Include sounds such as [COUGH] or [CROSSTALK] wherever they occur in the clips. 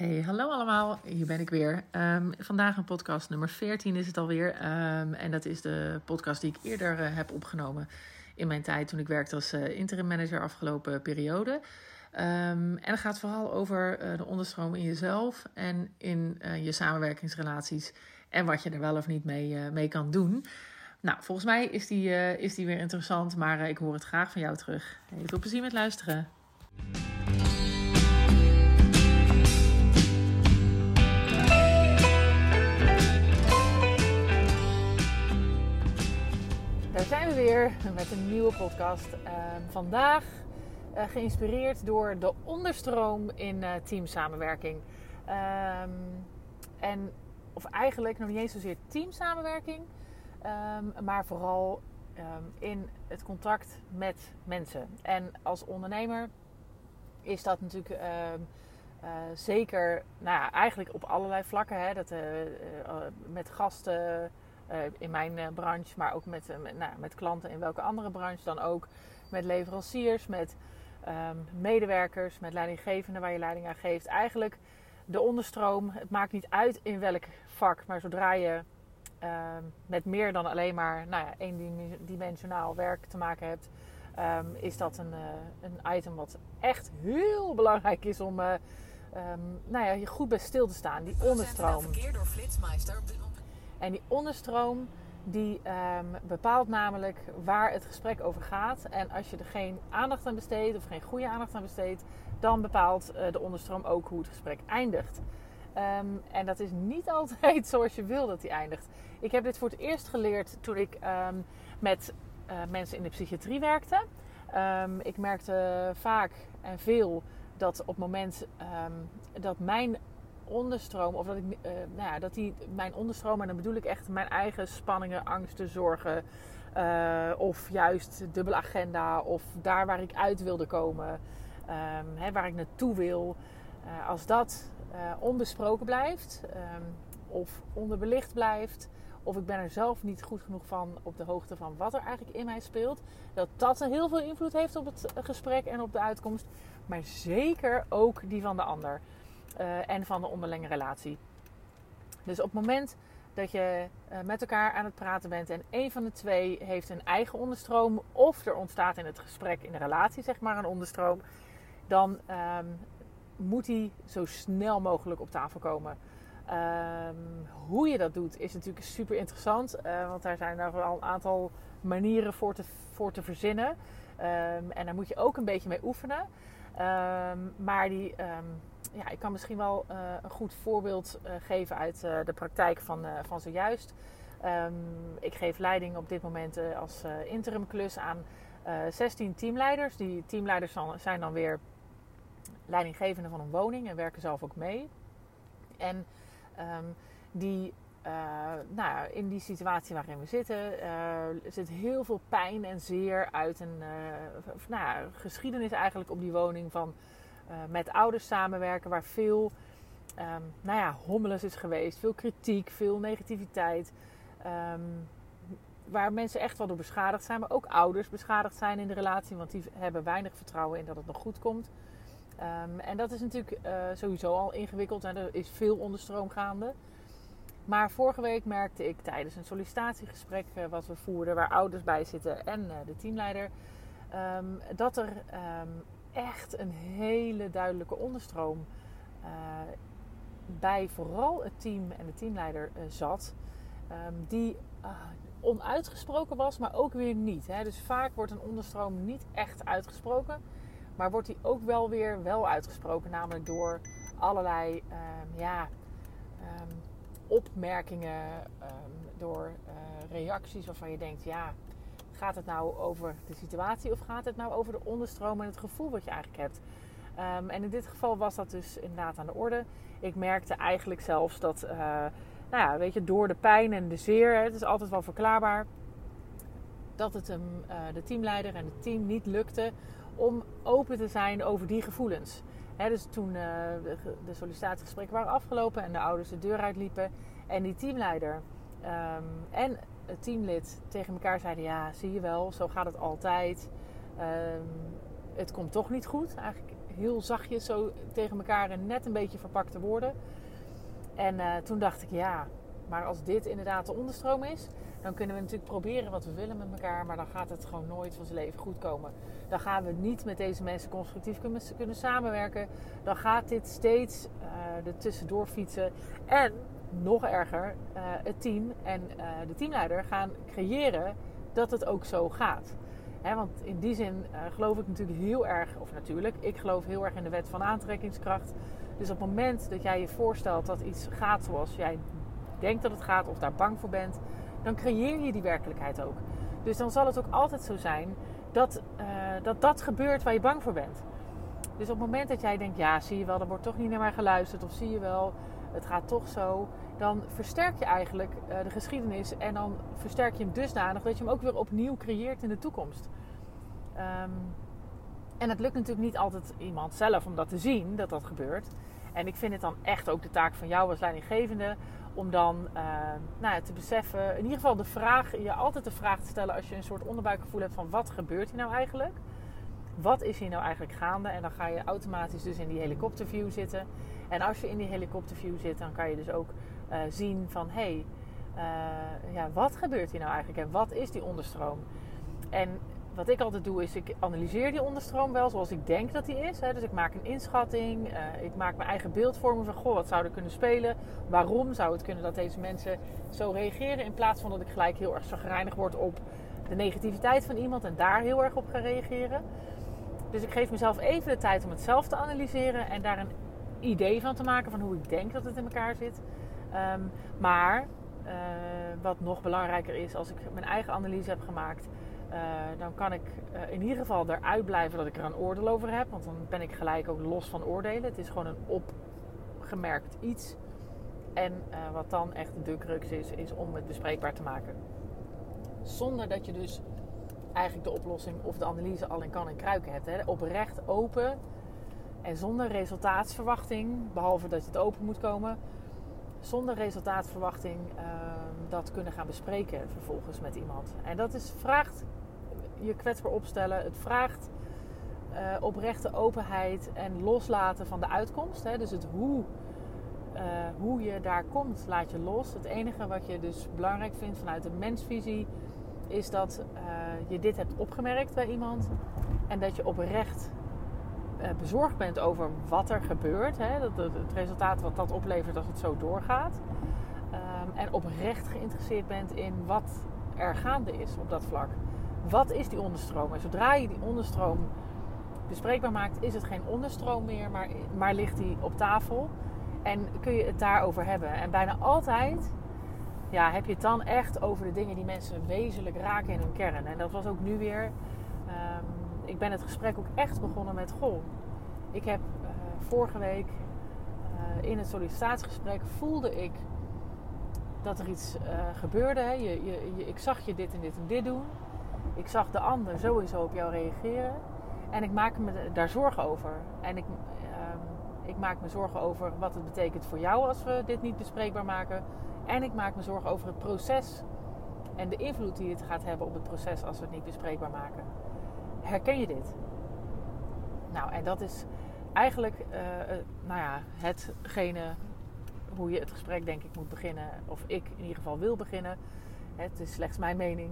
Hey, hallo allemaal. Hier ben ik weer. Um, vandaag een podcast nummer 14 is het alweer. Um, en dat is de podcast die ik eerder uh, heb opgenomen in mijn tijd toen ik werkte als uh, interim manager afgelopen periode. Um, en het gaat vooral over uh, de onderstroom in jezelf en in je samenwerkingsrelaties. En wat je er wel of niet mee, mee kan doen. Nou, volgens mij is die, is die weer interessant, maar ik hoor het graag van jou terug. Hey, veel plezier met luisteren. Zijn we weer met een nieuwe podcast. Uh, vandaag uh, geïnspireerd door de onderstroom in uh, teamsamenwerking. Um, en, of eigenlijk nog niet eens zozeer teamsamenwerking, um, maar vooral in het contact met mensen. En als ondernemer is dat natuurlijk uh, zeker, nou ja, eigenlijk op allerlei vlakken. Hè, dat, met gasten uh, in mijn uh, branche, maar ook met, uh, met, nou, met, klanten in welke andere branche dan ook. Met leveranciers, met um, medewerkers, met leidinggevenden waar je leiding aan geeft. Eigenlijk de onderstroom, het maakt niet uit in welk vak, maar zodra je um, met meer dan alleen maar nou ja, eendimensionaal werk te maken hebt, um, is dat een, een item wat echt heel belangrijk is om nou ja, je goed bij stil te staan. Die onderstroom. Verkeer door Flitsmeister en die onderstroom die um, bepaalt namelijk waar het gesprek over gaat. En als je er geen aandacht aan besteedt of geen goede aandacht aan besteedt, dan bepaalt uh, de onderstroom ook hoe het gesprek eindigt. Um, en dat is niet [LAUGHS] altijd zoals je wil dat die eindigt. Ik heb dit voor het eerst geleerd toen ik um, met uh, mensen in de psychiatrie werkte. ik merkte vaak en veel dat op het moment dat mijn onderstroom, of dat ik, uh, nou ja, dat die, mijn onderstroom, en dan bedoel ik echt mijn eigen spanningen, angsten, zorgen, uh, of juist dubbele agenda, of daar waar ik uit wilde komen, um, hè, waar ik naartoe wil. Uh, als dat onbesproken blijft, um, of onderbelicht blijft, of ik ben er zelf niet goed genoeg van op de hoogte van wat er eigenlijk in mij speelt, dat dat heel veel invloed heeft op het gesprek en op de uitkomst, maar zeker ook die van de ander uh, en van de onderlinge relatie. Dus op het moment dat je uh, met elkaar aan het praten bent en een van de twee heeft een eigen onderstroom, of er ontstaat in het gesprek, in de relatie, zeg maar, een onderstroom, dan um, moet die zo snel mogelijk op tafel komen. Um, hoe je dat doet is natuurlijk super interessant, uh, want daar zijn er al een aantal manieren voor te, voor te verzinnen. Um, en daar moet je ook een beetje mee oefenen. maar die ja, ik kan misschien wel uh, een goed voorbeeld uh, geven uit uh, de praktijk van, van zojuist. Um, ik geef leiding op dit moment als interimklus aan 16 teamleiders. Die teamleiders zijn dan weer leidinggevenden van een woning en werken zelf ook mee. En um, die, nou, in die situatie waarin we zitten, zit heel veel pijn en zeer uit een nou, geschiedenis eigenlijk op die woning van uh, met ouders samenwerken waar veel um, nou ja, hommeles is geweest, veel kritiek, veel negativiteit. Um, waar mensen echt wel door beschadigd zijn, maar ook ouders beschadigd zijn in de relatie, want die hebben weinig vertrouwen in dat het nog goed komt. Um, en dat is natuurlijk uh, sowieso al ingewikkeld en er is veel onderstroom gaande. Maar vorige week merkte ik tijdens een sollicitatiegesprek uh, wat we voerden, waar ouders bij zitten en de teamleider, dat er echt een hele duidelijke onderstroom uh, bij vooral het team en de teamleider uh, zat. Um, die uh, onuitgesproken was, maar ook weer niet. Hè. Dus vaak wordt een onderstroom niet echt uitgesproken. Maar wordt die ook wel weer wel uitgesproken. Namelijk door allerlei um, ja, um, opmerkingen, door reacties waarvan je denkt... ja, Gaat het nou over de situatie of gaat het nou over de onderstroom en het gevoel wat je eigenlijk hebt? Um, en in dit geval was dat dus inderdaad aan de orde. Ik merkte eigenlijk zelfs dat, uh, nou ja, weet je, door de pijn en de zeer, het is altijd wel verklaarbaar, dat het hem, uh, de teamleider en het team niet lukte om open te zijn over die gevoelens. He, dus toen uh, de, sollicitatiegesprekken waren afgelopen en de ouders de deur uitliepen en die teamleider um, en teamlid tegen elkaar zeiden: Ja, zie je wel, zo gaat het altijd. Um, het komt toch niet goed. Eigenlijk heel zachtjes zo tegen elkaar en net een beetje verpakte woorden. En eh, toen dacht ik, ja, maar als dit inderdaad de onderstroom is, dan kunnen we natuurlijk proberen wat we willen met elkaar, maar dan gaat het gewoon nooit van zijn leven goed komen. Dan gaan we niet met deze mensen constructief kunnen, samenwerken. Dan gaat dit steeds uh, er tussendoor fietsen. En nog erger, uh, het team en uh, de teamleider gaan creëren dat het ook zo gaat. Want in die zin geloof ik natuurlijk heel erg, of natuurlijk, ik geloof heel erg in de wet van aantrekkingskracht. Dus op het moment dat jij je voorstelt dat iets gaat zoals jij denkt dat het gaat of daar bang voor bent, dan creëer je die werkelijkheid ook. Dus dan zal het ook altijd zo zijn dat uh, dat, dat gebeurt waar je bang voor bent. Dus op het moment dat jij denkt, ja, zie je wel, er wordt toch niet naar mij geluisterd, of zie je wel, het gaat toch zo, dan versterk je eigenlijk uh, de geschiedenis en dan versterk je hem dusdanig dat je hem ook weer opnieuw creëert in de toekomst. Um, en het lukt natuurlijk niet altijd iemand zelf om dat te zien, dat dat gebeurt. En ik vind het dan echt ook de taak van jou als leidinggevende om dan uh, nou ja, te beseffen, in ieder geval de vraag, je altijd de vraag te stellen als je een soort onderbuikgevoel hebt van wat gebeurt hier nou eigenlijk? Wat is hier nou eigenlijk gaande? En dan ga je automatisch dus in die helikopterview zitten. En als je in die helikopterview zit, dan kan je dus ook uh, zien van hé, hey, uh, ja, wat gebeurt hier nou eigenlijk en wat is die onderstroom? En wat ik altijd doe is, ik analyseer die onderstroom wel zoals ik denk dat die is. Hè. Dus ik maak een inschatting, uh, ik maak mijn eigen beeldvorming van, goh, wat zou er kunnen spelen? Waarom zou het kunnen dat deze mensen zo reageren? In plaats van dat ik gelijk heel erg zagrijnig word op de negativiteit van iemand en daar heel erg op ga reageren. Dus ik geef mezelf even de tijd om het zelf te analyseren en daar een idee van te maken van hoe ik denk dat het in elkaar zit. Um, maar uh, wat nog belangrijker is, als ik mijn eigen analyse heb gemaakt, uh, dan kan ik uh, in ieder geval eruit blijven dat ik er een oordeel over heb. Want dan ben ik gelijk ook los van oordelen. Het is gewoon een opgemerkt iets. En uh, wat dan echt de crux is, is om het bespreekbaar te maken. Zonder dat je dus eigenlijk de oplossing of de analyse al in kan en kruiken hebt. Hè. Oprecht open en zonder resultaatsverwachting, behalve dat het open moet komen, zonder resultaatverwachting uh, dat kunnen gaan bespreken vervolgens met iemand. En dat is, vraagt je kwetsbaar opstellen. Het vraagt uh, oprechte openheid en loslaten van de uitkomst. Hè. Dus het hoe, uh, hoe je daar komt, laat je los. Het enige wat je dus belangrijk vindt vanuit de mensvisie is dat uh, je dit hebt opgemerkt bij iemand en dat je oprecht bezorgd bent over wat er gebeurt. Hè. Dat, het resultaat wat dat oplevert als het zo doorgaat. Um, en oprecht geïnteresseerd bent in wat er gaande is op dat vlak. Wat is die onderstroom? En zodra je die onderstroom bespreekbaar maakt, is het geen onderstroom meer, maar, maar ligt die op tafel. En kun je het daarover hebben. En bijna altijd ja, heb je het dan echt over de dingen die mensen wezenlijk raken in hun kern. En dat was ook nu weer. Um, ik ben het gesprek ook echt begonnen met: Goh, ik heb uh, vorige week uh, in het sollicitatiegesprek voelde ik dat er iets uh, gebeurde. Hè. Je, je, ik zag je dit en dit en dit doen. Ik zag de ander sowieso op jou reageren. En ik maak me daar zorgen over. En ik, uh, ik maak me zorgen over wat het betekent voor jou als we dit niet bespreekbaar maken. En ik maak me zorgen over het proces. En de invloed die het gaat hebben op het proces als we het niet bespreekbaar maken. Herken je dit? Nou, en dat is eigenlijk uh, nou ja, hetgene hoe je het gesprek denk ik moet beginnen. Of ik in ieder geval wil beginnen. Het is slechts mijn mening.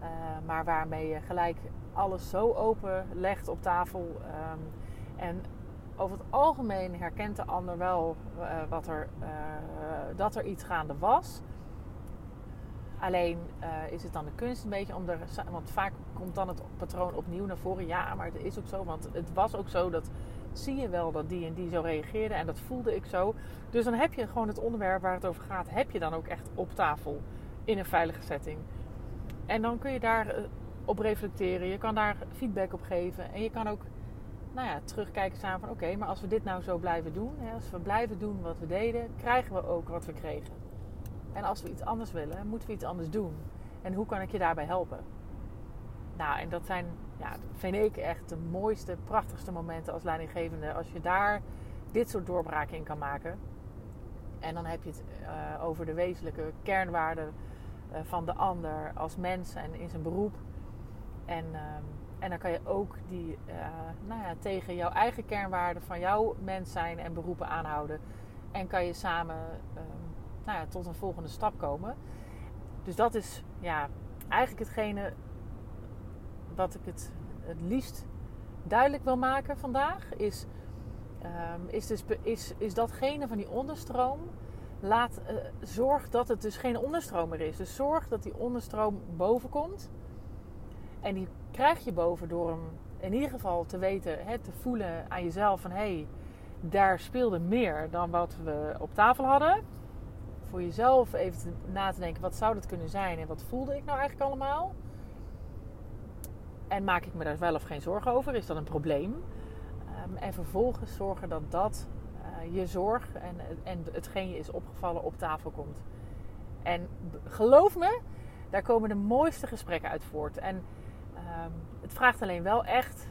Uh, maar waarmee je gelijk alles zo open legt op tafel. Um, en over het algemeen herkent de ander wel wat er, dat er iets gaande was. Alleen is het dan de kunst een beetje om. Want vaak komt dan het patroon opnieuw naar voren. Ja, maar het is ook zo. Want het was ook zo dat zie je wel dat die en die zo reageerde en dat voelde ik zo. Dus dan heb je gewoon het onderwerp waar het over gaat, heb je dan ook echt op tafel in een veilige setting. En dan kun je daar eh, op reflecteren, je kan daar feedback op geven en je kan ook nou ja, terugkijken samen van oké, maar als we dit nou zo blijven doen, hè, als we blijven doen wat we deden, krijgen we ook wat we kregen. En als we iets anders willen, moeten we iets anders doen. En hoe kan ik je daarbij helpen? Nou, en dat zijn ja, vind ik echt de mooiste, prachtigste momenten als leidinggevende. Als je daar dit soort doorbraken in kan maken. En dan heb je het uh, over de wezenlijke kernwaarden uh, van de ander als mens en in zijn beroep. En uh, En dan kan je ook die uh, nou ja, tegen jouw eigen kernwaarden van jouw mens zijn en beroepen aanhouden. En kan je samen um, nou tot een volgende stap komen. Dus dat is ja, eigenlijk hetgene wat ik het, het liefst duidelijk wil maken vandaag. Is, um, is, dus, is, is datgene van die onderstroom. Laat, uh, zorg dat het dus geen onderstromer is. Dus zorg dat die onderstroom boven komt. En die krijg je boven door hem in ieder geval te weten, hè, te voelen aan jezelf van hé, hey, daar speelde meer dan wat we op tafel hadden. Voor jezelf even na te denken, wat zou dat kunnen zijn en wat voelde ik nou eigenlijk allemaal? En maak ik me daar wel of geen zorgen over? Is dat een probleem? Um, en vervolgens zorgen dat dat uh, je zorg en, en hetgeen je is opgevallen op tafel komt. En geloof me, daar komen de mooiste gesprekken uit voort. En um, het vraagt alleen wel echt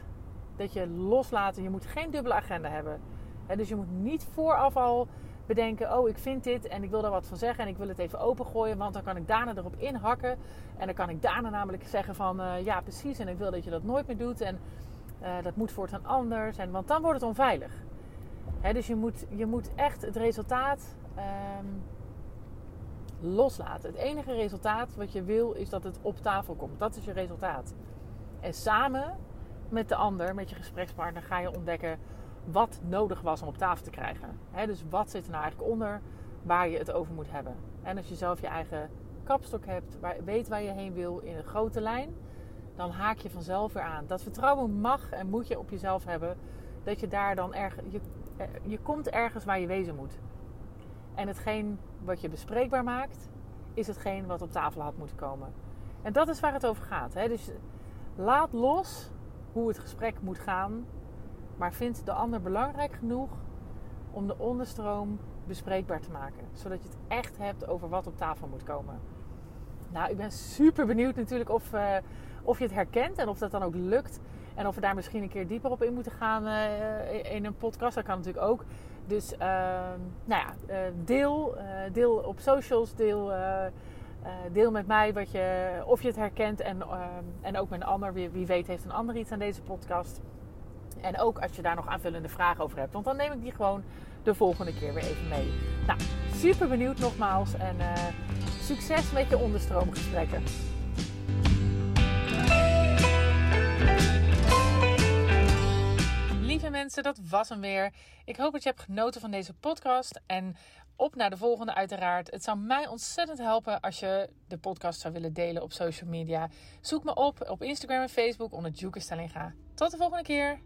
dat je loslaat. Je moet geen dubbele agenda hebben. He, dus je moet niet vooraf al bedenken: oh, ik vind dit en ik wil daar wat van zeggen en ik wil het even opengooien, want dan kan ik daarna erop inhakken. En dan kan ik daarna namelijk zeggen: van uh, ja, precies, en ik wil dat je dat nooit meer doet en uh, dat moet voortaan anders. En, want dan wordt het onveilig. He, dus je moet, je moet echt het resultaat um, loslaten. Het enige resultaat wat je wil is dat het op tafel komt. Dat is je resultaat. En samen met de ander, met je gesprekspartner, ga je ontdekken wat nodig was om op tafel te krijgen. Dus wat zit er nou eigenlijk onder waar je het over moet hebben. En als je zelf je eigen kapstok hebt, weet waar je heen wil in een grote lijn, dan haak je vanzelf weer aan. Dat vertrouwen mag en moet je op jezelf hebben. Dat je daar dan ergens. Je, je komt ergens waar je wezen moet. En hetgeen wat je bespreekbaar maakt, is hetgeen wat op tafel had moeten komen. En dat is waar het over gaat. Dus laat los hoe het gesprek moet gaan maar vind de ander belangrijk genoeg om de onderstroom bespreekbaar te maken. Zodat je het echt hebt over wat op tafel moet komen. Nou, ik ben super benieuwd natuurlijk of, uh, of je het herkent en of dat dan ook lukt. En of we daar misschien een keer dieper op in moeten gaan uh, in een podcast. Dat kan natuurlijk ook. Dus uh, nou ja, deel, deel op socials, deel, deel met mij wat je, of je het herkent. En, en ook met een ander. Wie, wie weet heeft een ander iets aan deze podcast. En ook als je daar nog aanvullende vragen over hebt. Want dan neem ik die gewoon de volgende keer weer even mee. Nou, super benieuwd nogmaals. En uh, succes met je onderstroomgesprekken. Lieve mensen, dat was hem weer. Ik hoop dat je hebt genoten van deze podcast. En op naar de volgende uiteraard. Het zou mij ontzettend helpen als je de podcast zou willen delen op social media. Zoek me op op Instagram en Facebook onder Juke Stellinga. Tot de volgende keer.